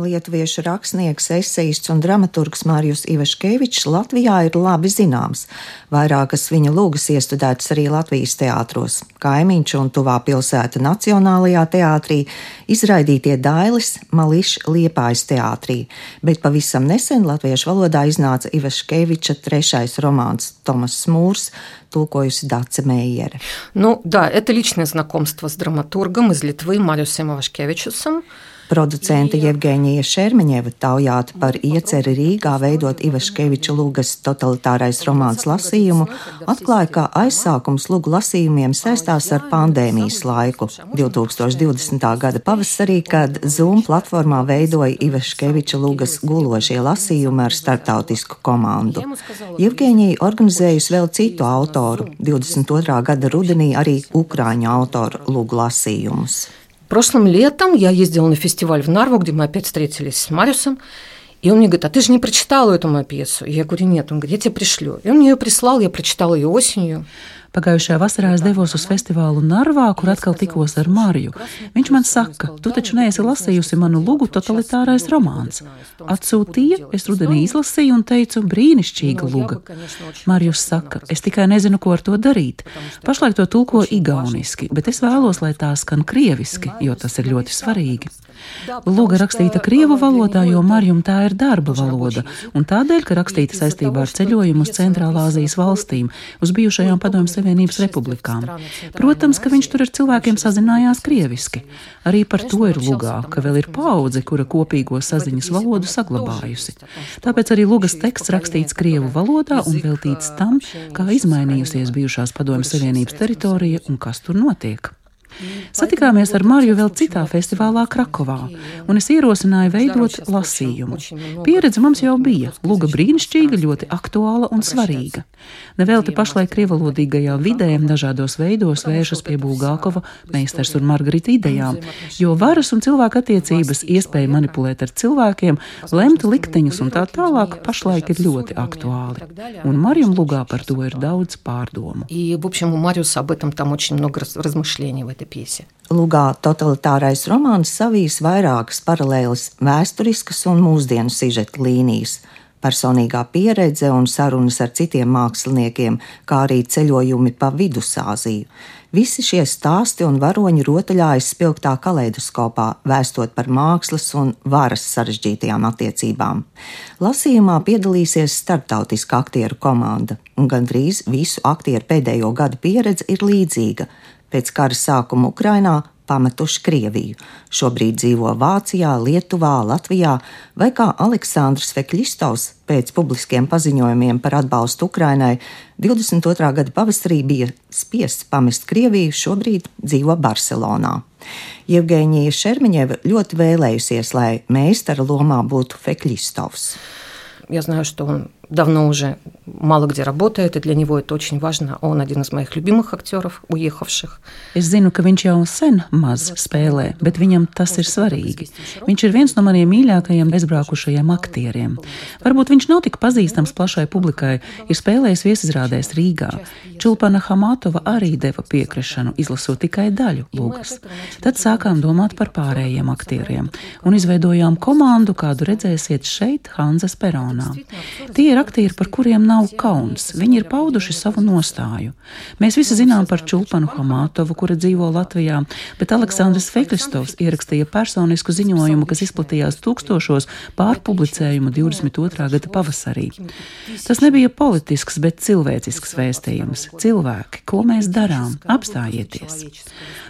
Lietuviešu rakstnieks, esejists un dramaturgs Mārijus Ivaškevičs Latvijā ir labi zināms. Vairākas viņa lūgas iestudētas arī Latvijas teātros. Kaimiņš un tuvā pilsēta Nacionālajā teātrī, izraidītie Dailis, Mališs Liepājas teātrī, bet pavisam nesen latviešu valodā iznāca Ivaškeviča trešais romāns Tomas Smūrs, tulkojusi Dace Meijere. Ну да, это личное знакомство с драматургом из Литвы Мариусом Ивашкевичусом. Producente Jevģēnija Šermeņeva taujāta par ieceri Rīgā veidot Ivaškeviča Lūgas totalitārais romāns lasījumu, atklāja, ka aizsākums lūgu lasījumiem saistās ar pandēmijas laiku. 2020. gada pavasarī, kad Zoom platformā veidoja Ivaškeviča Lūgas gulošie lasījumi ar startautisku komandu. Jevģēnija organizējusi vēl citu autoru, 22. gada rudenī arī Ukrāņu autoru lūgu lasījumus. Прошлым летом я ездила на фестиваль в Нарву, где мы опять встретились с Мариусом. И он мне говорит, а ты же не прочитала эту мою пьесу? Я говорю, нет. Он говорит, я тебе пришлю. И он мне ее прислал, я прочитала ее осенью. Pagājušajā vasarā es devos uz festivālu Narvā, kur atkal tikos ar Mariju. Viņš man saka, tu taču neesi lasījusi manu lugu totalitārais romāns. Atsūtīja, es rudenī izlasīju un teicu, brīnišķīga luga. Marijus saka, es tikai nezinu, ko ar to darīt. Pašlaik to tulko igauniski, bet es vēlos, lai tā skan krieviski, jo tas ir ļoti svarīgi. Luga rakstīta krievu valodā, jo Marjum tā ir darba valoda, un tādēļ, ka rakstīta saistībā ar ceļojumu uz Centrālā Azijas valstīm, uz bijušajām Padomju Savienības republikām. Protams, ka viņš tur ar cilvēkiem sazinājās krieviski. Arī par to ir lugā, ka vēl ir paudze, kura kopīgo saziņas valodu saglabājusi. Tāpēc arī lugas teksts rakstīts krievu valodā un veltīts tam, kā izmainījusies bijušās Padomju Savienības teritorija un kas tur notiek. Satikāmies ar Mariju vēl citā festivālā Krakovā, un es ierosināju veidot lasījumu. Pieredze mums jau bija, luga brīnišķīga, ļoti aktuāla un svarīga. Nevelti pašlaik krievalodīgajā vidē dažādos veidos vēršas pie Bulgākova, meistars un Margarita idejām, jo varas un cilvēka attiecības, iespēja manipulēt ar cilvēkiem, lemt likteņus un tā tālāk pašlaik ir ļoti aktuāli. Un Marijam lugā par to ir daudz pārdomu. И, в общем, у Мариуса об этом там очень много размышлений в этой pjese. Lugā totalitārais romāns savīs vairākas paralēlas vēsturiskas un mūsdienu sižeta līnijas personīgā pieredze un sarunas ar citiem māksliniekiem, kā arī ceļojumi pa Vidusāziju. Visi šie stāsti un varoņi rotaļājas spilgtā kaleidoskopā, vēstot par mākslas un varas sarežģītajām attiecībām. Lasījumā piedalīsies starptautiska aktieru komanda, un gandrīz visu aktieru pēdējo gadu pieredze ir līdzīga pēc kara sākuma Ukrainā pametuši Krieviju. Šobrīd dzīvo Vācijā, Lietuvā, Latvijā, vai kā Aleksandrs Vekļistovs pēc publiskiem paziņojumiem par atbalstu Ukrainai 22. gada pavasarī bija spiests pamest Krieviju, šobrīd dzīvo Barcelonā. Jevgeņija Šermiņeva ļoti vēlējusies, lai meistara lomā būtu Fekļistovs. Я знаю, что он давно уже мало где работает, и для него это очень важно. Он один из моих любимых актеров, уехавших. Es zinu, ka viņš jau sen maz spēlē, bet viņam tas ir svarīgi. Viņš ir viens no maniem mīļākajiem bezbraukušajiem aktieriem. Varbūt viņš nav tik pazīstams plašai publikai, ir spēlējis viesizrādēs Rīgā. Čulpana Hamatova arī deva piekrišanu, izlasot tikai daļu lūgas. Tad sākām domāt par pārējiem aktieriem un izveidojām komandu, kādu redzēsiet šeit, Hanzas peronā. Tie ir aktieri, par kuriem nav kauns. Viņi ir pauduši savu nostāju. Mēs visi zinām par Čulpanu Hamātovu, kura dzīvo Latvijā, bet Aleksandrs Feklistovs ierakstīja personisku ziņojumu, kas izplatījās tūkstošos pārpublicējumu 22. gada pavasarī. Tas nebija politisks, bet cilvēcisks vēstījums. Cilvēki, ko mēs darām? Apstājieties!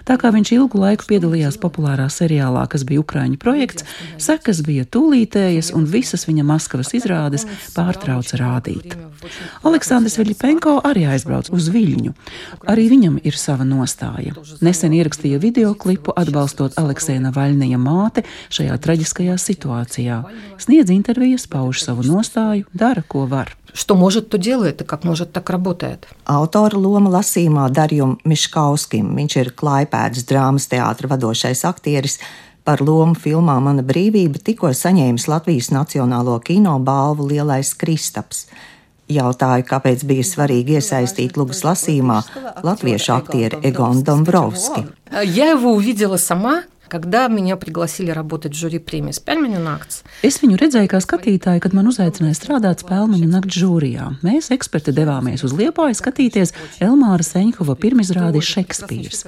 Tā kā viņš ilgu laiku piedalījās populārā seriālā, kas bija Ukraiņu projekts, sekas bija tūlītējas un visas viņa Maskavas izrādes pārtrauca rādīt. Aleksandrs Viļņpenko arī aizbrauca uz Viļņu. Arī viņam ir sava nostāja. Nesen ierakstīja video klipu atbalstot Aleksēna Vaļnija māte šajā traģiskajā situācijā. Sniedz intervijas, pauž savu nostāju, dara, ko var. Что может, то делает, и как может, так работает. Autora loma lasījumā Darjum Miškauskim. Viņš ir Klaipēdas drāmas teātra vadošais aktieris. Par lomu filmā Mana brīvība tikko saņēmis Latvijas Nacionālo kino balvu Lielais Kristaps. Jautāju, kāpēc bija svarīgi iesaistīt Lūgas lasījumā latviešu aktieri Egonu Dombrovski. Я его увидела сама, Когда меня пригласили работать в жюри премии «Спельmeņu nakts», Es viņu redzēju kā skatītāju, kad man uzaicināja strādāt spēļu nakts žūrijā. Mēs, eksperti, devāmies uz Liepāju skatīties Elmāra Seņkova pirmizrādi Šekspīrs.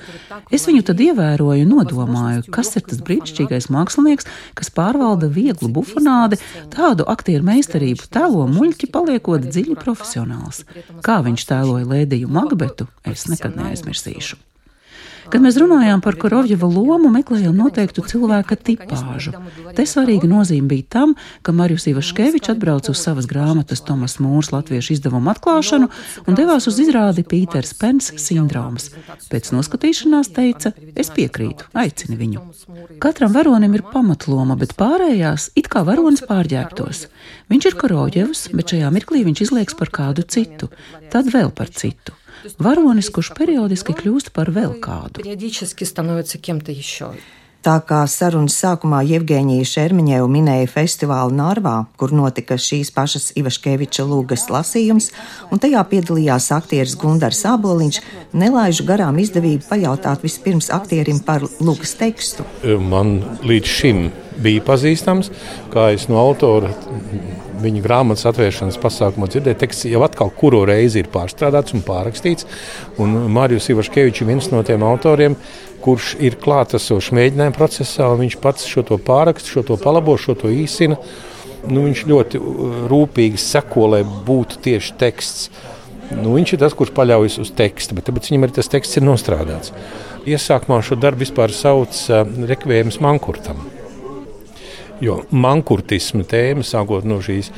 Es viņu tad ievēroju un nodomāju, kas ir tas brīnišķīgais mākslinieks, kas pārvalda vieglu bufonādi, tādu aktieru meistarību, tēlo muļķi, paliekot dziļi profesionāls. Kā viņš tēloja Lēdiju Magbetu, es nekad neaizmirsīšu. Kad mēs runājām par Korovjeva lomu, meklējām noteiktu cilvēka tipāžu. Te svarīga nozīme bija tam, ka Marijus Ivaškevičs atbrauca uz savas grāmatas Tomas Mūrs latviešu izdevumu atklāšanu un devās uz izrādi Pīters Pens sindroms. Pēc noskatīšanās teica, es piekrītu, aicini viņu. Katram varonim ir pamatloma, bet pārējās it kā varonis pārģērbtos. Viņš ir Korovjevs, bet šajā mirklī viņš izlieks par kādu citu, tad vēl par citu varonis, kurš periodiski kļūst par vēl kādu. Tā kā sarunas sākumā Jevģīnija Šermiņēva minēja festivālu Nārvā, kur notika šīs pašas Ivaškeviča lūgas lasījums, un tajā piedalījās aktieris Gunārs Aboliņš, nelaižu garām izdevību pajautāt vispirms aktierim par lūgas tekstu. Man līdz šim bija pazīstams, kā es no autora viņa grāmatas atvēršanas pasākumā dzirdēju, teksts jau atkal kuru reizi ir pārstrādāts un pārrakstīts. Un Mārijus Ivaškevičs ir viens no tiem autoriem, kurš ir klātesošs mēģinājuma procesā, un viņš pats šo to pāraksta, šo to palabo, šo to īsina. Nu, viņš ļoti uh, rūpīgi seko, lai būtu tieši teksts. Nu, viņš ir tas, kurš paļaujas uz tekstu, bet tāpēc viņam arī tas teksts ir nostrādāts. Iesākumā šo darbu vispār sauc uh, rekvijams mankurtam. Jo mankurtisma tēma, sākot no šīs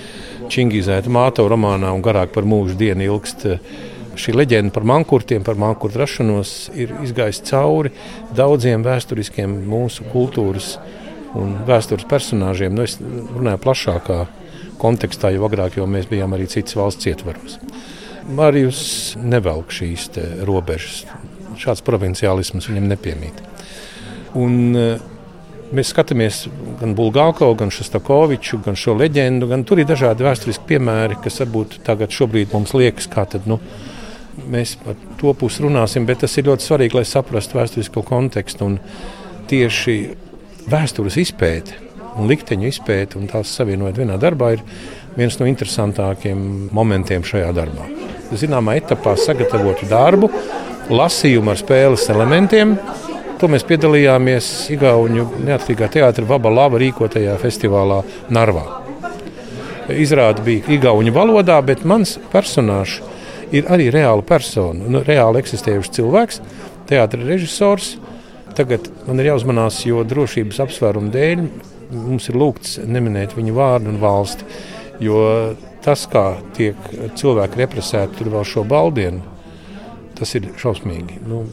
čingizēta māte romānā un garāk par mūžu dienu ilgst. Šī leģenda par mankurtiem, par mankurtu rašanos ir izgājusi cauri daudziem vēsturiskiem mūsu kultūras un vēstures personāžiem. Nu, es runāju plašākā kontekstā, jo agrāk jau mēs bijām arī citas valsts ietvaros. Marijus nevelk šīs robežas. Šāds provinciālisms viņam nepiemīt. Un, Mēs skatāmies gan Bulgāru, gan Šostakoviču, gan šo leģendu. Gan tur ir dažādi vēsturiski piemēri, kas varbūt tagad mums liekas, kā tad, nu, mēs par to pusi runāsim, bet tas ir ļoti svarīgi, lai saprastu vēsturisko kontekstu. Un tieši vēstures izpēte un likteņu izpēte un tās savienojot vienā darbā ir viens no interesantākajiem momentiem šajā darbā. Zināmā etapā sagatavotu darbu, lasījumu ar spēles elementiem To mēs piedalījāmies Igaunijas neatkarīgā teātris Vaba Lava rīkotajā festivālā Narvā. Izrāde bija Igaunijas valodā, bet mans personāžs ir arī reāla persona, nu, reāli eksistējušs cilvēks, teātris režisors. Tagad man ir jāuzmanās, jo drošības apsvērumu dēļ mums ir lūgts neminēt viņu vārdu un valsti. Jo tas, kā tiek cilvēki represēti, tur vēl šo baldienu, tas ir šausmīgi. Nu,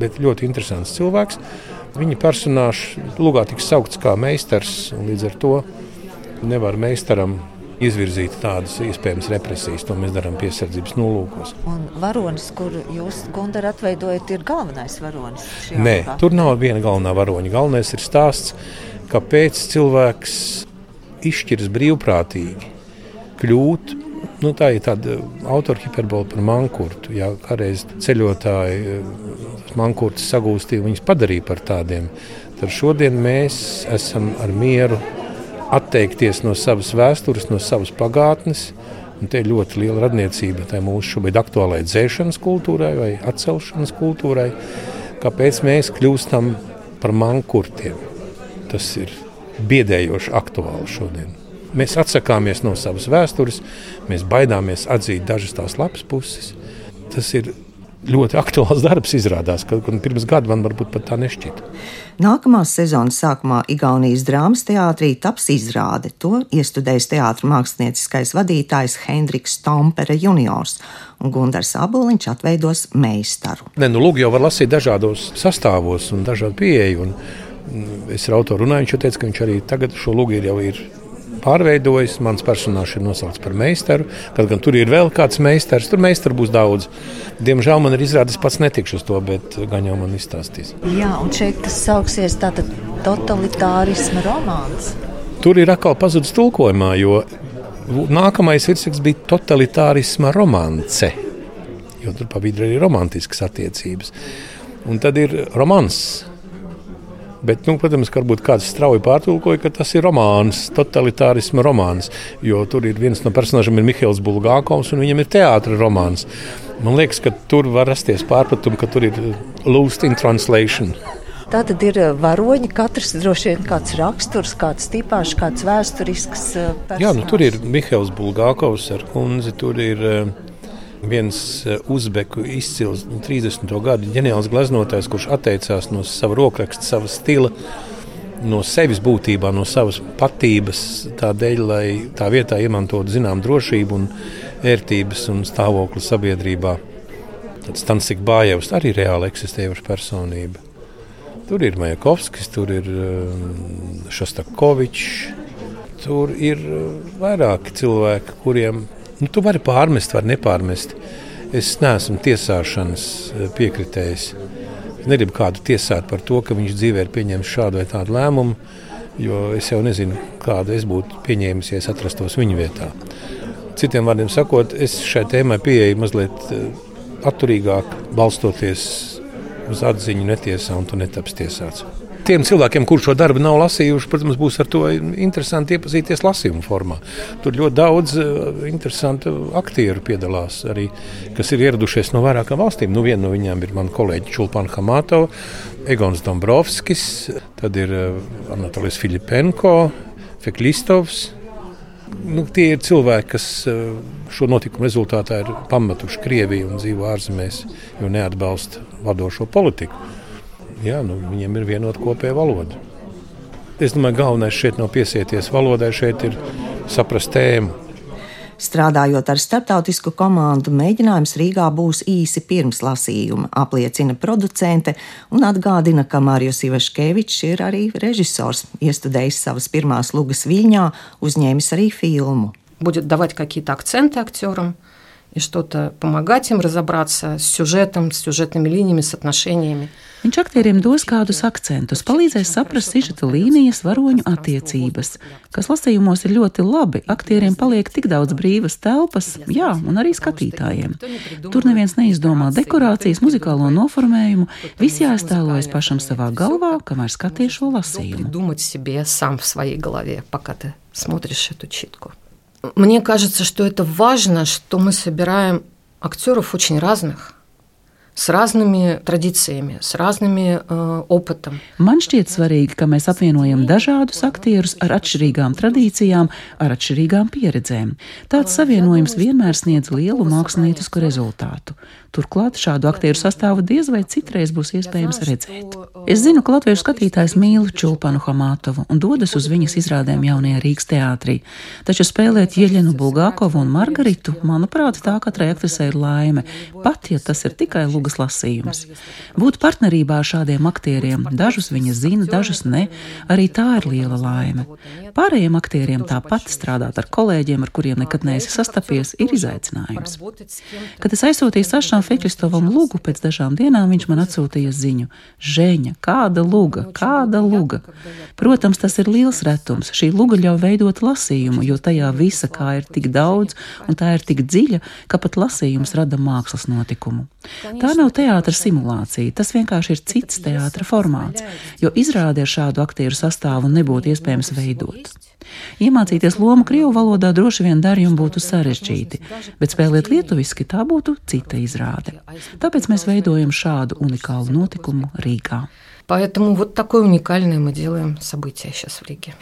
bet ļoti interesants cilvēks. Viņa personāžs lugā tiks saukts kā meistars, un līdz ar to nevar meistaram izvirzīt tādas iespējamas represijas. To mēs darām piesardzības nolūkos. Un varonis, kur jūs Gunter atveidojat, ir galvenais varonis? Nē, apā. tur nav viena galvenā varoņa. Galvenais ir stāsts, kāpēc cilvēks izšķiras brīvprātīgi kļūt Nu, tā ir tāda autora hiperbola par mankurtu. Jā, kādreiz ceļotāji mankurtus sagūstīja, viņus padarīja par tādiem. Tad šodien mēs esam ar mieru atteikties no savas vēstures, no savas pagātnes. Un te ir ļoti liela radniecība tai mūsu šobrīd aktuālajai dzēšanas kultūrai vai atcelšanas kultūrai. Kāpēc mēs kļūstam par mankurtiem? Tas ir biedējoši aktuāli šodien. Mēs atsakāmies no savas vēstures, mēs baidāmies atzīt dažas tās labas puses. Tas ir ļoti aktuāls darbs, izrādās, ka pirms gada man varbūt pat tā nešķita. Nākamās sezonas sākumā Igaunijas drāmas teātrī taps izrāde. To iestudējis teātris mākslinieckais vadītājs Hendriks Stompere juniors, un Gunārs Aboliņš atveidos meistaru. Ne, nu, lūk, jau var lasīt dažādos sastāvos un dažādu pieeju. Un, Es ar autoru runāju, viņš teica, ka viņš arī tagad šo lūgu ir jau ir pārveidojis. Mans personāžs ir nosaukts par meistaru. Kaut gan tur ir vēl kāds meistars, tur meistaru būs daudz. Diemžēl man ir izrādījis, pats netikšu uz to, bet gan jau man izstāstīs. Jā, un šeit tas sauksies tātad totalitārisma romāns. Tur ir atkal pazudis tulkojumā, jo nākamais virsraksts bija totalitārisma romance. Jo tur vidu ir romantiskas attiecības. Un tad ir romans Bet, nu, protams, varbūt kāds strauji pārtulkoja, ka tas ir romāns, totalitārisma romāns. Jo tur ir viens no personāžiem, ir Mihails Bulgākovs, un viņam ir teātris romāns. Man liekas, ka tur var rasties pārpratumi, ka tur ir lost in translation. Tā tad ir eh, varoņi, katrs droši vien kāds raksturs, kāds tipāžs, kāds vēsturisks. Personāls. Jā, nu, tur ir Mihails Bulgākovs ar kundzi, tur ir uh, viens uh, uzbeku izcils 30. Nu, gadu ģeniāls gleznotājs, kurš atteicās no sava rokraksta, sava stila. No sevis būtībā, no savas patības, tādēļ, lai tā vietā iemantotu zināmu drošību, un ērtības un stāvokli sabiedrībā. Tad Stanisks Bājevs arī reāli eksistējoša personība. Tur ir Majakovskis, tur ir um, Šostakovičs, tur ir uh, vairāki cilvēki, kuriem nu, tu vari pārmest, var nepārmest. Es neesmu tiesāšanas piekritējis. Es negribu kādu tiesāt par to, ka viņš dzīvē ir pieņēmis šādu vai tādu lēmumu, jo es jau nezinu, kādu es būtu pieņēmis, ja es atrastos viņa vietā. Citiem vārdiem sakot, es šai tēmai pieeju mazliet uh, atturīgāk, balstoties uz atziņu netiesā un tu netaps tiesāts. Tiem cilvēkiem, kurš šo darbu nav lasījuši, protams, būs ar to interesanti iepazīties lasījuma formā. Tur ļoti daudz uh, interesantu aktieru piedalās, arī, kas ir ieradušies no vairākām valstīm. Nu, viena no viņām ir mana kolēģe Čulpana Hamatova, Egons Dombrovskis, tad ir uh, Anatolijs Filipenko, Feklistovs. Nu, tie ir cilvēki, kas uh, šo notikumu rezultātā ir pametuši Krieviju un dzīvo ārzemēs, jo neatbalsta vadošo politiku. Jā, nu, viņiem ir vienota kopēja valoda. Es domāju, galvenais šeit nav piesieties valodai, šeit ir saprast tēmu. Strādājot ar starptautisku komandu, mēģinājums Rīgā būs īsi pirms lasījuma, apliecina producente un atgādina, ka Mārijus Ivaškevičs ir arī režisors, iestudējis savas pirmās lugas Viļņā, uzņēmis arī filmu. Будет давать какие-то акценты актерам, и что-то помогать им разобраться с сюжетом, с сюжетными линиями, с отношениями. Viņš aktieriem dos kādus akcentus, palīdzēs saprast sižeta līnijas, varoņu attiecības, kas lasījumos ir ļoti labi. Aktieriem paliek tik daudz brīvas telpas, jā, un arī skatītājiem. Tur neviens neizdomā dekorācijas, muzikālo noformējumu, viss jāiztēlojas pašam savā galvā, kamēr skaties šo lasījumu. Думать себе сам в своей голове, пока ты смотришь эту читку. Мне кажется, что это важно, что мы собираем актеров очень разных с разными традīcijiem, с разными uh, опытом. Man šķiet svarīgi, ka mēs apvienojam dažādus aktierus ar atšķirīgām tradīcijām, ar atšķirīgām pieredzēm. Tāds savienojums vienmēr sniedz lielu māksliniecisku rezultātu. Turklāt šādu aktieru sastāvu diez vai citreiz būs iespējams redzēt. Es zinu, ka latviešu skatītājs mīl Čulpanu Hamātovu un dodas uz viņas izrādēm jaunajā Rīgas teātrī, taču spēlēt Jeļenu Bulgākovu un Margaritu, manuprāt, tā katrai aktrisei ir laime, pat ja tas ir tikai lugas lasījums. Būt partnerībā ar šādiem aktieriem, dažus viņa zina, dažus ne, arī tā ir liela laime. Pārējiem aktieriem tāpat strādāt ar kolēģiem, ar kuriem nekad neesi sastapies, ir izaicinājums. Kad es aizsūtīju Sašām Fekristovam lūgu pēc dažām dienām viņš man atsūtīja ziņu: Žēņa, kāda luga, kāda luga! Protams, tas ir liels retums. Šī luga ļauj veidot lasījumu, jo tajā visa kā ir tik daudz un tā ir tik dziļa, ka pat lasījums rada mākslas notikumu. Tā nav teātris simulācija, tas vienkārši ir cits teātris formāts, jo izrādi ar šādu aktieru sastāvu nebūtu iespējams veidot. Iemācīties lomu krievu valodā droši vien darījumu būtu sarežģīti, bet spēlēt lietuviski tā būtu cita izrāde. Tāpēc mēs veidojam šādu unikālu notikumu Rīgā. Поэтому вот такое уникальное мы делаем событие сейчас в Риге.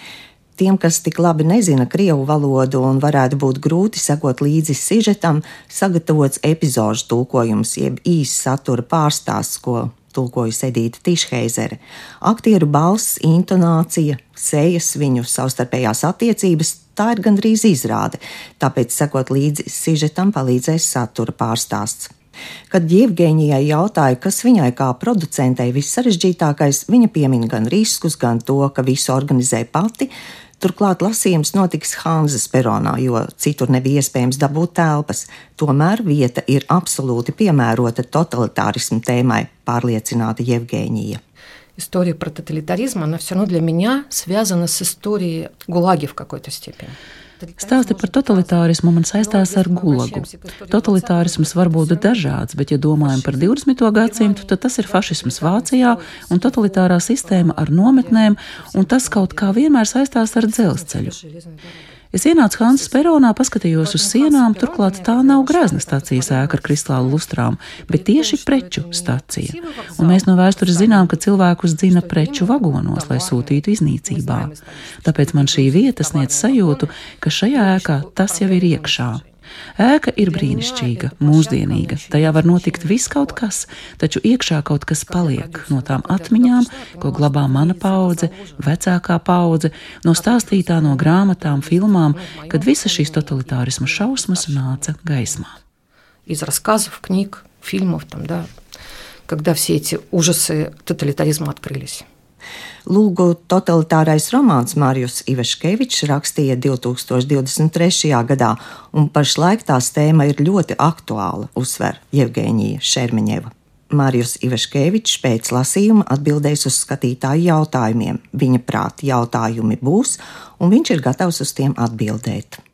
Tiem, kas tik labi nezina krievu valodu un varētu būt grūti sekot līdzi sižetam, sagatavots epizodu tulkojums, jeb īsts satura pārstāsts, ko tulkojas Edīta Tišheizere. Aktieru balss, intonācija, sejas, viņu savstarpējās attiecības - tā ir gandrīz izrāde, tāpēc sekot līdzi sižetam palīdzēs satura pārstāsts. Kad Jevģīnijai jautāja, kas viņai kā producentei vissarežģītākais, viņa piemin gan riskus, gan to, ka visu organizē pati, Turklāt lasījums notiks Hānzas peronā, jo citur nebija iespējams dabūt telpas. Tomēr vieta ir absolūti piemērota totalitārismu tēmai, pārliecināta Jevģīnija. История про тоталитаризм, она все равно для меня связана с историей ГУЛАГи в какой-то степени. Stāsti par totalitārismu man saistās ar gulagu. Totalitārisms var būt dažāds, bet, ja domājam par 20. gadsimtu, tad tas ir fašisms Vācijā un totalitārā sistēma ar nometnēm, un tas kaut kā vienmēr saistās ar dzelzceļu. Es ienācu Hansas peronā, paskatījos uz sienām, turklāt tā nav grezna stācijas ēka ar kristālu lustrām, bet tieši preču stācija. Un mēs no vēstures zinām, ka cilvēkus dzina preču vagonos, lai sūtītu iznīcībā. Tāpēc man šī vieta sniedz sajūtu, ka šajā ēkā tas jau ir iekšā. Ēka ir brīnišķīga, mūsdienīga. Tajā var notikt viss kaut kas, taču iekšā kaut kas paliek no tām atmiņām, ko glabā mana paudze, vecākā paudze, no stāstītā no grāmatām, filmām, kad visas šīs totalitārisma šausmas nāca gaismā. Из рассказов, книг, фильмов, там, да, когда все эти ужасы тоталитаризма открылись. Lūgu totalitārais romāns Mārijus Iveškevičs rakstīja 2023. gadā, un pašlaik tās tēma ir ļoti aktuāla, uzsver Jevgēnija Šermeņeva. Mārijus Iveškevičs pēc lasījuma atbildēs uz skatītāju jautājumiem. Viņa prāti jautājumi būs, un viņš ir gatavs uz tiem atbildēt.